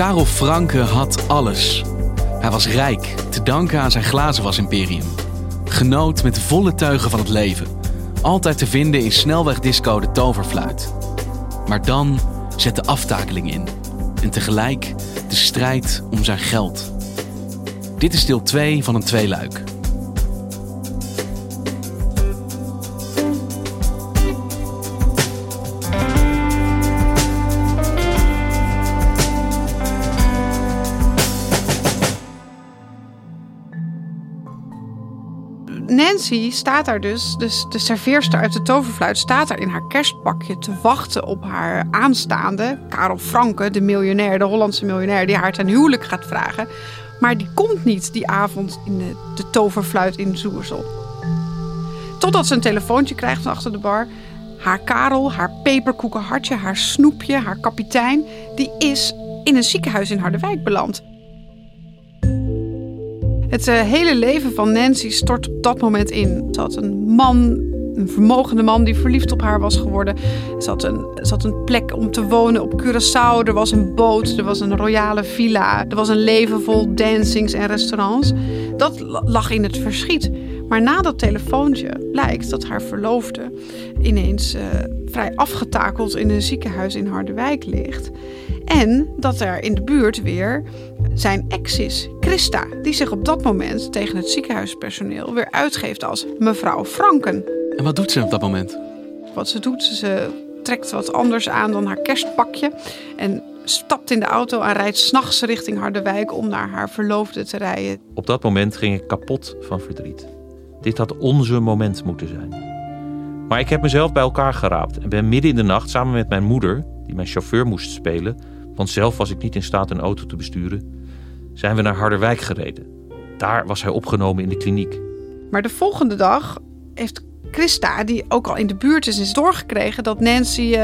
Karel Franke had alles. Hij was rijk, te danken aan zijn glazenwasimperium. Genoot met volle teugen van het leven. Altijd te vinden in snelwegdisco de toverfluit. Maar dan zet de aftakeling in. En tegelijk de strijd om zijn geld. Dit is deel 2 van een tweeluik. Nancy staat daar dus, dus de serveerster uit de toverfluit, staat daar in haar kerstpakje te wachten op haar aanstaande, Karel Franke, de miljonair, de Hollandse miljonair, die haar ten huwelijk gaat vragen. Maar die komt niet die avond in de, de toverfluit in Zoersel. Totdat ze een telefoontje krijgt van achter de bar. Haar Karel, haar peperkoekenhartje, haar snoepje, haar kapitein, die is in een ziekenhuis in Harderwijk beland. Het uh, hele leven van Nancy stort op dat moment in. Had een man, een vermogende man die verliefd op haar was geworden. Ze had een, ze had een plek om te wonen op Curaçao. Er was een boot, er was een royale villa. Er was een leven vol dancings en restaurants. Dat lag in het verschiet. Maar na dat telefoontje blijkt dat haar verloofde ineens uh, vrij afgetakeld in een ziekenhuis in Harderwijk ligt. En dat er in de buurt weer zijn ex is, Christa, die zich op dat moment tegen het ziekenhuispersoneel weer uitgeeft als mevrouw Franken. En wat doet ze op dat moment? Wat ze doet, ze trekt wat anders aan dan haar kerstpakje en stapt in de auto en rijdt s'nachts richting Harderwijk om naar haar verloofde te rijden. Op dat moment ging ik kapot van verdriet. Dit had onze moment moeten zijn. Maar ik heb mezelf bij elkaar geraapt en ben midden in de nacht samen met mijn moeder, die mijn chauffeur moest spelen, want zelf was ik niet in staat een auto te besturen, zijn we naar Harderwijk gereden. Daar was hij opgenomen in de kliniek. Maar de volgende dag heeft Christa, die ook al in de buurt is, is doorgekregen dat Nancy uh,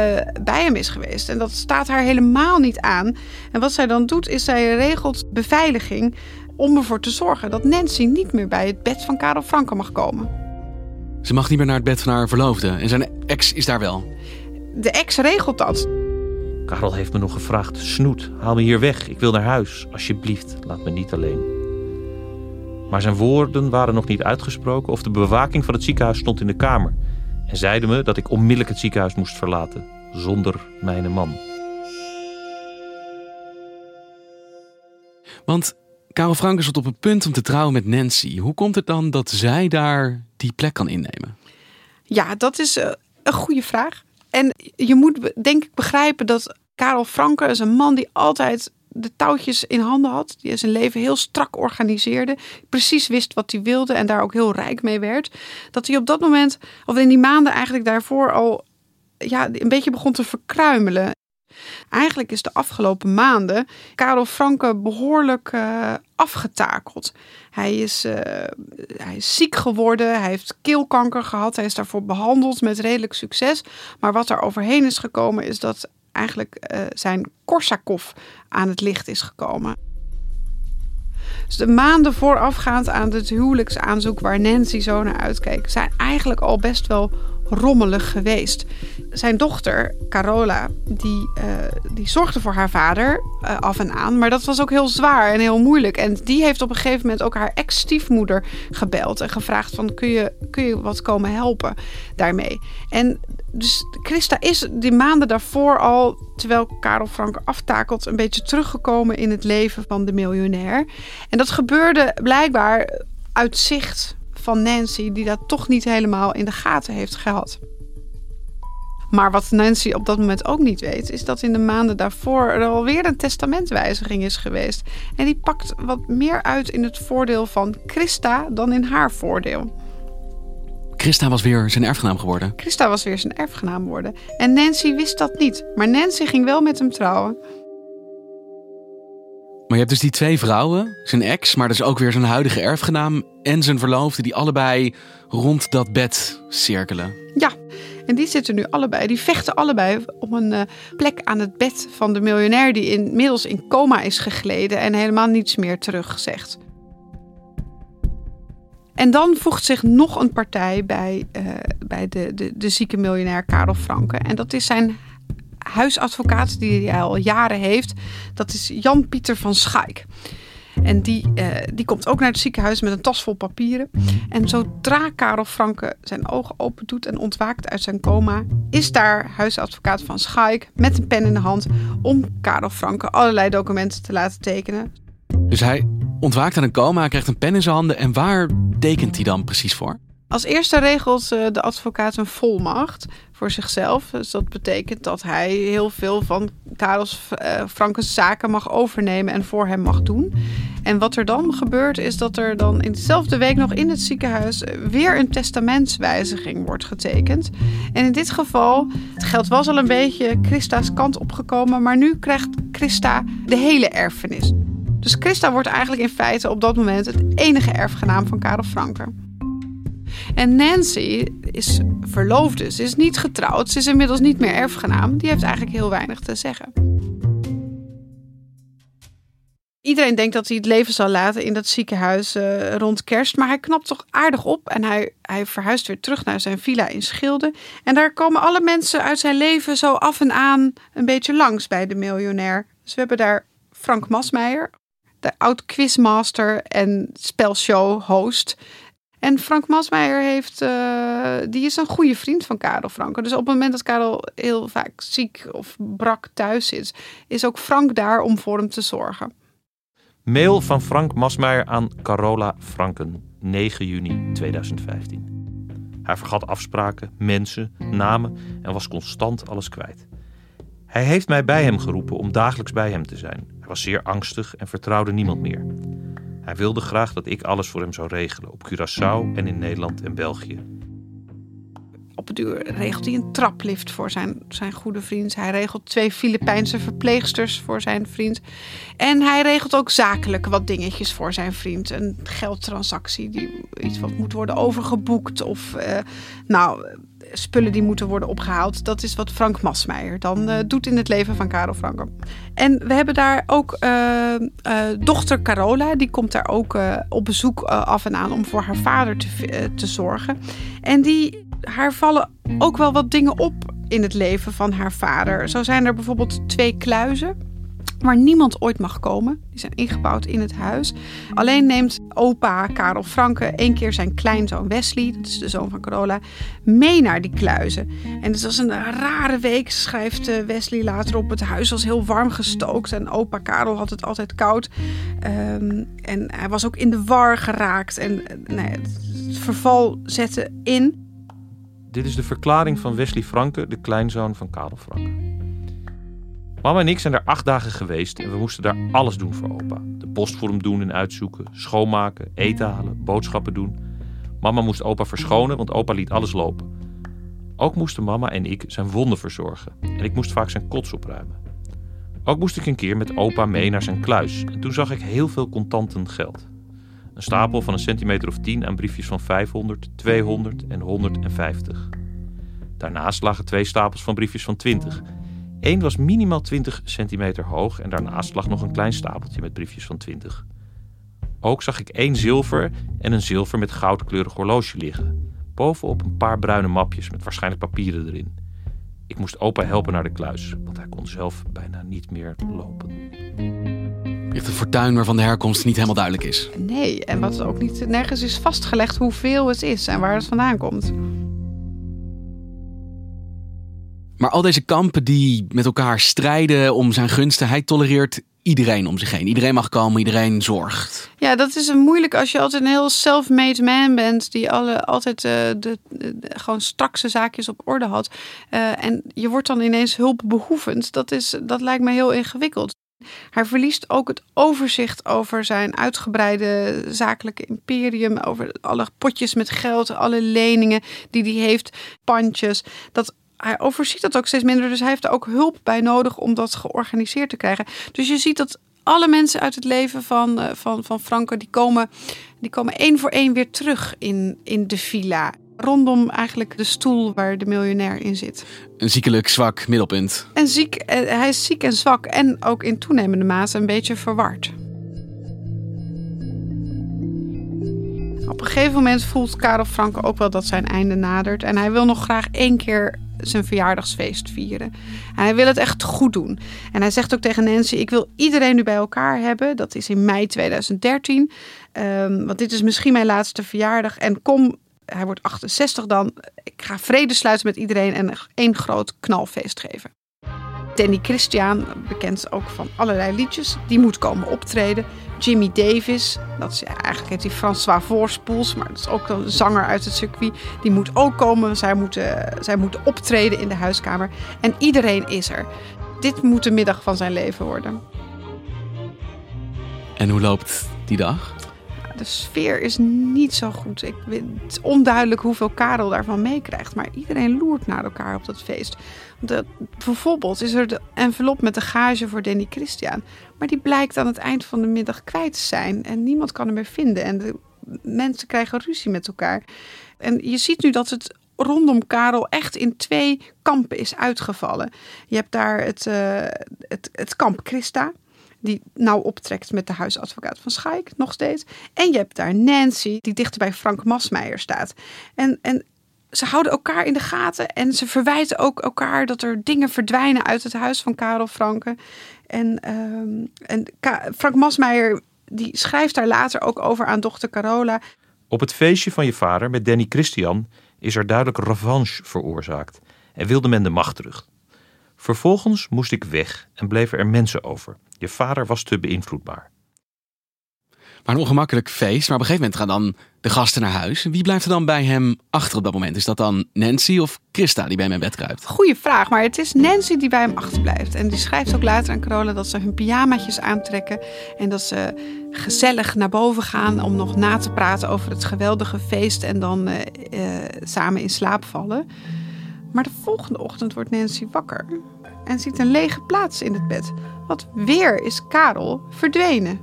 bij hem is geweest. En dat staat haar helemaal niet aan. En wat zij dan doet, is zij regelt beveiliging om ervoor te zorgen dat Nancy niet meer bij het bed van Karel Franke mag komen. Ze mag niet meer naar het bed van haar verloofde en zijn ex is daar wel. De ex regelt dat. Karel heeft me nog gevraagd: Snoet, haal me hier weg. Ik wil naar huis. Alsjeblieft, laat me niet alleen. Maar zijn woorden waren nog niet uitgesproken of de bewaking van het ziekenhuis stond in de kamer en zeiden me dat ik onmiddellijk het ziekenhuis moest verlaten, zonder mijn man. Want Karel Franke stond op het punt om te trouwen met Nancy. Hoe komt het dan dat zij daar die plek kan innemen? Ja, dat is uh, een goede vraag. En je moet denk ik begrijpen dat Karel Franke is een man die altijd de touwtjes in handen had. Die zijn leven heel strak organiseerde. Precies wist wat hij wilde en daar ook heel rijk mee werd. Dat hij op dat moment, of in die maanden eigenlijk daarvoor al ja, een beetje begon te verkruimelen. Eigenlijk is de afgelopen maanden Karel Franke behoorlijk uh, afgetakeld. Hij is, uh, hij is ziek geworden, hij heeft keelkanker gehad, hij is daarvoor behandeld met redelijk succes. Maar wat er overheen is gekomen is dat eigenlijk uh, zijn Korsakoff aan het licht is gekomen. Dus de maanden voorafgaand aan het huwelijksaanzoek waar Nancy zo naar uitkeek, zijn eigenlijk al best wel rommelig geweest. Zijn dochter, Carola, die, uh, die zorgde voor haar vader uh, af en aan. Maar dat was ook heel zwaar en heel moeilijk. En die heeft op een gegeven moment ook haar ex-stiefmoeder gebeld. En gevraagd van, kun je, kun je wat komen helpen daarmee? En dus Christa is die maanden daarvoor al, terwijl Karel Franke aftakelt, een beetje teruggekomen in het leven van de miljonair. En dat gebeurde blijkbaar uit zicht van Nancy, die dat toch niet helemaal in de gaten heeft gehad. Maar wat Nancy op dat moment ook niet weet, is dat in de maanden daarvoor er alweer een testamentwijziging is geweest. En die pakt wat meer uit in het voordeel van Christa dan in haar voordeel. Christa was weer zijn erfgenaam geworden. Christa was weer zijn erfgenaam geworden. En Nancy wist dat niet. Maar Nancy ging wel met hem trouwen. Maar je hebt dus die twee vrouwen, zijn ex, maar dus ook weer zijn huidige erfgenaam en zijn verloofde, die allebei rond dat bed cirkelen. Ja, en die zitten nu allebei, die vechten allebei om een uh, plek aan het bed van de miljonair die inmiddels in coma is gegleden en helemaal niets meer terugzegt. En dan voegt zich nog een partij bij, uh, bij de, de, de zieke miljonair Karel Franke. En dat is zijn huisadvocaat die hij al jaren heeft. Dat is Jan-Pieter van Schaik. En die, uh, die komt ook naar het ziekenhuis met een tas vol papieren. En zodra Karel Franke zijn ogen open doet en ontwaakt uit zijn coma, is daar huisadvocaat van Schaik met een pen in de hand om Karel Franke allerlei documenten te laten tekenen. Dus hij ontwaakt aan een coma, krijgt een pen in zijn handen en waar tekent hij dan precies voor? Als eerste regelt eh, de advocaat een volmacht voor zichzelf. Dus dat betekent dat hij heel veel van Karels uh, Frankens zaken mag overnemen en voor hem mag doen. En wat er dan gebeurt is dat er dan in dezelfde week nog in het ziekenhuis weer een testamentswijziging wordt getekend. En in dit geval, het geld was al een beetje Christa's kant opgekomen, maar nu krijgt Christa de hele erfenis. Dus Christa wordt eigenlijk in feite op dat moment het enige erfgenaam van Karel Franke. En Nancy is verloofd dus. Is niet getrouwd. Ze is inmiddels niet meer erfgenaam. Die heeft eigenlijk heel weinig te zeggen. Iedereen denkt dat hij het leven zal laten in dat ziekenhuis uh, rond kerst. Maar hij knapt toch aardig op. En hij, hij verhuist weer terug naar zijn villa in Schilde. En daar komen alle mensen uit zijn leven zo af en aan een beetje langs bij de miljonair. Dus we hebben daar Frank Masmeijer, de oud quizmaster en spelshow host. En Frank Masmeijer heeft, uh, die is een goede vriend van Karel Franke. Dus op het moment dat Karel heel vaak ziek of brak thuis zit, is ook Frank daar om voor hem te zorgen. Mail van Frank Masmeijer aan Carola Franken, 9 juni 2015. Hij vergat afspraken, mensen, namen en was constant alles kwijt. Hij heeft mij bij hem geroepen om dagelijks bij hem te zijn. Hij was zeer angstig en vertrouwde niemand meer. Hij wilde graag dat ik alles voor hem zou regelen op Curaçao en in Nederland en België. Op het uur regelt hij een traplift voor zijn, zijn goede vriend. Hij regelt twee Filipijnse verpleegsters voor zijn vriend. En hij regelt ook zakelijk wat dingetjes voor zijn vriend. Een geldtransactie, die, iets wat moet worden overgeboekt. Of uh, nou, spullen die moeten worden opgehaald. Dat is wat Frank Masmeijer dan uh, doet in het leven van Karel Franke. En we hebben daar ook uh, uh, dochter Carola. Die komt daar ook op bezoek af en aan om voor haar vader te, te zorgen. En die, haar vallen ook wel wat dingen op in het leven van haar vader. Zo zijn er bijvoorbeeld twee kluizen waar niemand ooit mag komen. Die zijn ingebouwd in het huis. Alleen neemt opa Karel Franke één keer zijn kleinzoon Wesley, dat is de zoon van Carola, mee naar die kluizen. En het was een rare week, schrijft eh, Wesley later op. Het huis was heel warm gestookt en opa Karel had het altijd koud. Um, en hij was ook in de war geraakt en uh, nee, het verval zette in. Dit is de verklaring van Wesley Franke, de kleinzoon van Karel Franke. Mama en ik zijn er acht dagen geweest en we moesten daar alles doen voor opa. De post voor hem doen en uitzoeken, schoonmaken, eten halen, boodschappen doen. Mama moest opa verschonen, want opa liet alles lopen. Ook moesten mama en ik zijn wonden verzorgen en ik moest vaak zijn kots opruimen. Ook moest ik een keer met opa mee naar zijn kluis en toen zag ik heel veel contanten geld. Een stapel van een centimeter of tien aan briefjes van 500, 200 en 150. Daarnaast lagen twee stapels van briefjes van 20 Eén was minimaal 20 centimeter hoog en daarnaast lag nog een klein stapeltje met briefjes van 20. Ook zag ik één zilver en een zilver met goudkleurig horloge liggen. Bovenop een paar bruine mapjes met waarschijnlijk papieren erin. Ik moest opa helpen naar de kluis, want hij kon zelf bijna niet meer lopen. Echt een fortuin waarvan de herkomst niet helemaal duidelijk is. Nee, en wat ook niet nergens is vastgelegd hoeveel het is en waar het vandaan komt. Al deze kampen die met elkaar strijden om zijn gunsten, hij tolereert iedereen om zich heen. Iedereen mag komen, iedereen zorgt. Ja, dat is moeilijk als je altijd een heel self-made man bent. Die alle, altijd uh, de, gewoon strakse zaakjes op orde had. Uh, en je wordt dan ineens hulpbehoevend. Dat, is, dat lijkt me heel ingewikkeld. Hij verliest ook het overzicht over zijn uitgebreide zakelijke imperium. Over alle potjes met geld, alle leningen die hij heeft, pandjes. Dat hij overziet dat ook steeds minder. Dus hij heeft er ook hulp bij nodig om dat georganiseerd te krijgen. Dus je ziet dat alle mensen uit het leven van, uh, van, van Franke, die komen, die komen één voor één weer terug in, in de villa. Rondom eigenlijk de stoel waar de miljonair in zit. Een ziekelijk zwak middelpunt. En ziek, eh, hij is ziek en zwak en ook in toenemende mate een beetje verward. Op een gegeven moment voelt Karel Franke ook wel dat zijn einde nadert. En hij wil nog graag één keer zijn verjaardagsfeest vieren. En hij wil het echt goed doen. En hij zegt ook tegen Nancy: Ik wil iedereen nu bij elkaar hebben. Dat is in mei 2013. Um, want dit is misschien mijn laatste verjaardag. En kom, hij wordt 68 dan. Ik ga vrede sluiten met iedereen en één groot knalfeest geven. Danny Christian, bekend ook van allerlei liedjes, die moet komen optreden. Jimmy Davis, dat is eigenlijk heet hij François Voorspoels, maar dat is ook een zanger uit het circuit. Die moet ook komen. Zij moeten, zij moeten optreden in de huiskamer. En iedereen is er. Dit moet de middag van zijn leven worden. En hoe loopt die dag? De sfeer is niet zo goed. Ik, het is onduidelijk hoeveel Karel daarvan meekrijgt. Maar iedereen loert naar elkaar op dat feest. De, bijvoorbeeld is er de envelop met de gage voor Danny Christian. Maar die blijkt aan het eind van de middag kwijt te zijn. En niemand kan hem meer vinden. En de mensen krijgen ruzie met elkaar. En je ziet nu dat het rondom Karel echt in twee kampen is uitgevallen. Je hebt daar het, uh, het, het kamp Christa die nauw optrekt met de huisadvocaat van Schaik, nog steeds. En je hebt daar Nancy, die dichter bij Frank Masmeijer staat. En, en ze houden elkaar in de gaten en ze verwijten ook elkaar dat er dingen verdwijnen uit het huis van Karel Franke. En, um, en Frank Masmeijer die schrijft daar later ook over aan dochter Carola. Op het feestje van je vader met Danny Christian is er duidelijk revanche veroorzaakt en wilde men de macht terug. Vervolgens moest ik weg en bleven er mensen over. Je vader was te beïnvloedbaar. Maar een ongemakkelijk feest. Maar op een gegeven moment gaan dan de gasten naar huis. Wie blijft er dan bij hem achter op dat moment? Is dat dan Nancy of Christa die bij hem in bed kruipt? Goeie vraag, maar het is Nancy die bij hem achterblijft. En die schrijft ook later aan Carola dat ze hun pyjamaatjes aantrekken. En dat ze gezellig naar boven gaan om nog na te praten over het geweldige feest. En dan uh, uh, samen in slaap vallen. Maar de volgende ochtend wordt Nancy wakker en ziet een lege plaats in het bed. Want weer is Karel verdwenen.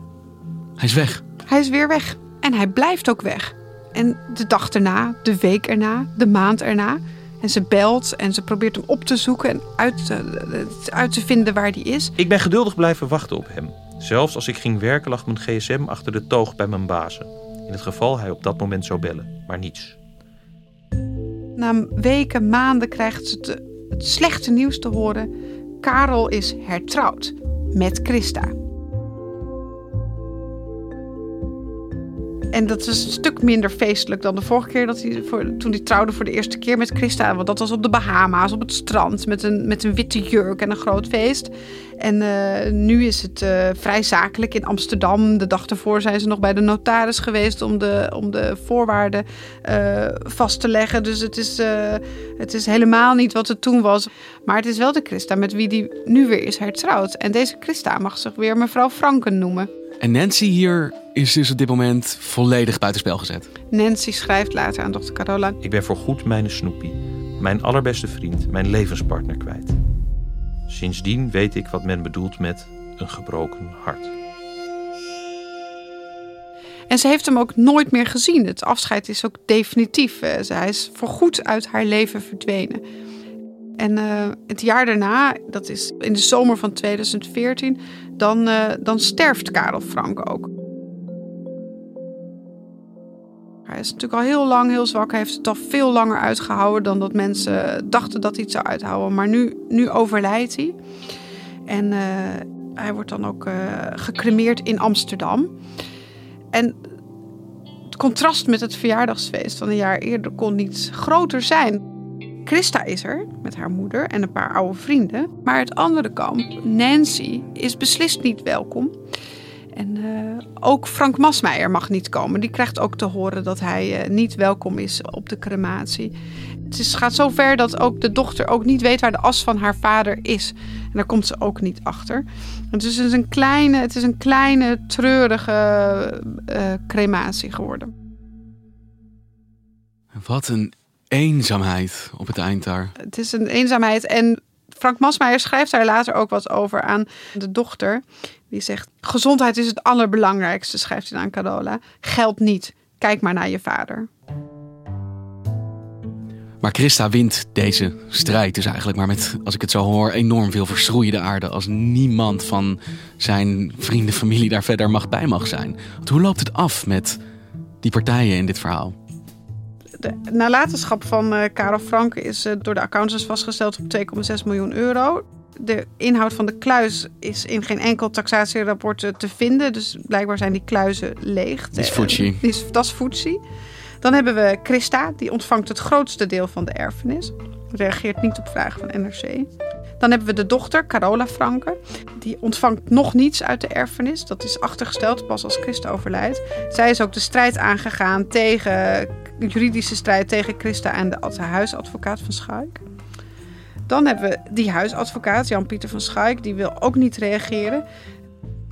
Hij is weg. Hij is weer weg. En hij blijft ook weg. En de dag erna, de week erna, de maand erna. En ze belt en ze probeert hem op te zoeken en uit te, uit te vinden waar hij is. Ik ben geduldig blijven wachten op hem. Zelfs als ik ging werken lag mijn gsm achter de toog bij mijn bazen. In het geval hij op dat moment zou bellen, maar niets. Na weken, maanden krijgt ze het, slechte nieuws te horen. Karel is hertrouwd met Christa. En dat is een stuk minder feestelijk dan de vorige keer dat hij voor, toen hij trouwde voor de eerste keer met Christa. Want dat was op de Bahama's, op het strand, met een, met een witte jurk en een groot feest. En uh, nu is het uh, vrij zakelijk in Amsterdam. De dag ervoor zijn ze nog bij de notaris geweest om de, om de voorwaarden uh, vast te leggen. Dus het is, het is helemaal niet wat het toen was. Maar het is wel de Christa met wie die nu weer is hertrouwd. En deze Christa mag zich weer mevrouw Franken noemen. En Nancy hier is dus op dit moment volledig buitenspel gezet. Nancy schrijft later aan dochter Carola. Ik ben voorgoed mijn Snoepie, mijn allerbeste vriend, mijn levenspartner kwijt. Sindsdien weet ik wat men bedoelt met een gebroken hart. En ze heeft hem ook nooit meer gezien. Het afscheid is ook definitief. Zij is voorgoed uit haar leven verdwenen. En uh, het jaar daarna, dat is in de zomer van 2014, dan, uh, dan sterft Karel Frank ook. Hij is natuurlijk al heel lang heel zwak. Hij heeft het al veel langer uitgehouden dan dat mensen dachten dat hij het zou uithouden. Maar nu, nu overlijdt hij. En uh, hij wordt dan ook gecremeerd in Amsterdam. En het contrast met het verjaardagsfeest van een jaar eerder kon niet groter zijn. Christa is er met haar moeder en een paar oude vrienden. Maar het andere kamp, Nancy, is beslist niet welkom. En uh, ook Frank Masmeijer mag niet komen. Die krijgt ook te horen dat hij uh, niet welkom is op de crematie. Het is, gaat zo ver dat ook de dochter ook niet weet waar de as van haar vader is. En daar komt ze ook niet achter. Het is dus een kleine, het is een kleine treurige uh, crematie geworden. Wat een eenzaamheid op het eind daar. Het is een eenzaamheid en Frank Masmeijer schrijft daar later ook wat over aan de dochter. Die zegt: Gezondheid is het allerbelangrijkste, schrijft hij aan Carola. Geld niet. Kijk maar naar je vader. Maar Christa wint deze strijd dus eigenlijk maar met, als ik het zo hoor, enorm veel verschroeide aarde. Als niemand van zijn vrienden, familie daar verder mag bij mag zijn. Want hoe loopt het af met die partijen in dit verhaal? De nalatenschap van uh, Karel Frank is uh, door de accountants vastgesteld op 2,6 miljoen euro. De inhoud van de kluis is in geen enkel taxatierapport te vinden. Dus blijkbaar zijn die kluizen leeg. Dat is Fuji. Dat is Fuji. Dan hebben we Christa, die ontvangt het grootste deel van de erfenis. Reageert niet op vragen van NRC. Dan hebben we de dochter, Carola Franke. Die ontvangt nog niets uit de erfenis. Dat is achtergesteld pas als Christa overlijdt. Zij is ook de strijd aangegaan tegen, juridische strijd tegen Christa en de huisadvocaat van Schuik. Dan hebben we die huisadvocaat, Jan-Pieter van Schuik, die wil ook niet reageren.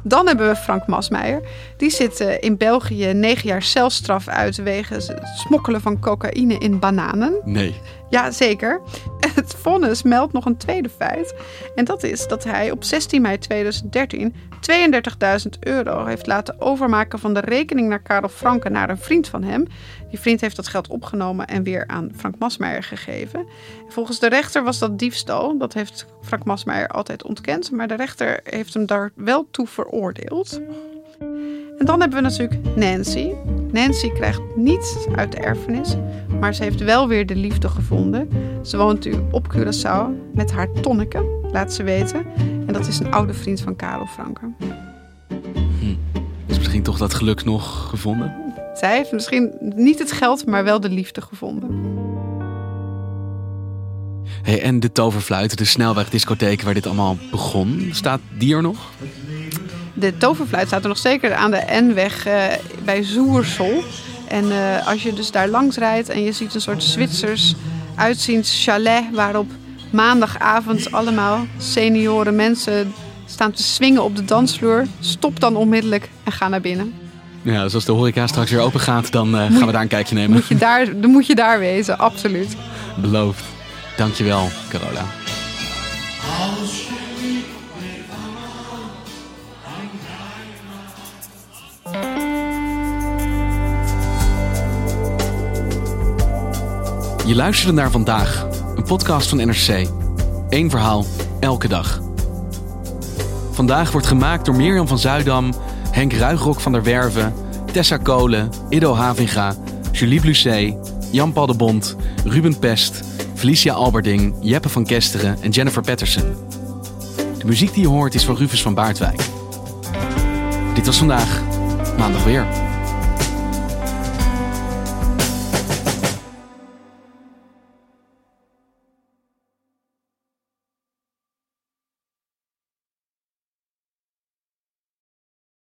Dan hebben we Frank Masmeijer. Die zit in België negen jaar celstraf uit wegens het smokkelen van cocaïne in bananen. Nee. Ja, zeker. Het vonnis meldt nog een tweede feit. En dat is dat hij op 16 mei 2013 32.000 euro heeft laten overmaken van de rekening naar Karel Franke naar een vriend van hem. Die vriend heeft dat geld opgenomen en weer aan Frank Masmeijer gegeven. Volgens de rechter was dat diefstal. Dat heeft Frank Masmeijer altijd ontkend. Maar de rechter heeft hem daar wel toe veroordeeld. En dan hebben we natuurlijk Nancy. Nancy krijgt niets uit de erfenis, maar ze heeft wel weer de liefde gevonden. Ze woont nu op Curaçao met haar tonneke, laat ze weten. En dat is een oude vriend van Karel Franke. Hm. Is misschien toch dat geluk nog gevonden? Zij heeft misschien niet het geld, maar wel de liefde gevonden. Hey, en de toverfluit, de snelwegdiscotheek waar dit allemaal begon, staat die er nog? De toverfluit staat er nog zeker aan de N-weg uh, bij Zoersel. En uh, als je dus daar langs rijdt en je ziet een soort Zwitsers uitziend chalet... waarop maandagavond allemaal senioren mensen staan te swingen op de dansvloer... stop dan onmiddellijk en ga naar binnen. Ja, dus als de horeca straks weer open gaat, dan uh, gaan we daar een kijkje nemen. Moet je daar, dan moet je daar wezen, absoluut. Beloofd. Dankjewel, Carola. Je luisterde naar vandaag, een podcast van NRC. Eén verhaal, elke dag. Vandaag wordt gemaakt door Mirjam van Zuidam, Henk Ruigrok van der Werven, Tessa Kolen, Ido Havinga, Julie Blusset, Jan-Paul Ruben Pest, Felicia Alberding, Jeppe van Kesteren en Jennifer Patterson. De muziek die je hoort is van Rufus van Baardwijk. Dit was vandaag, maandag weer.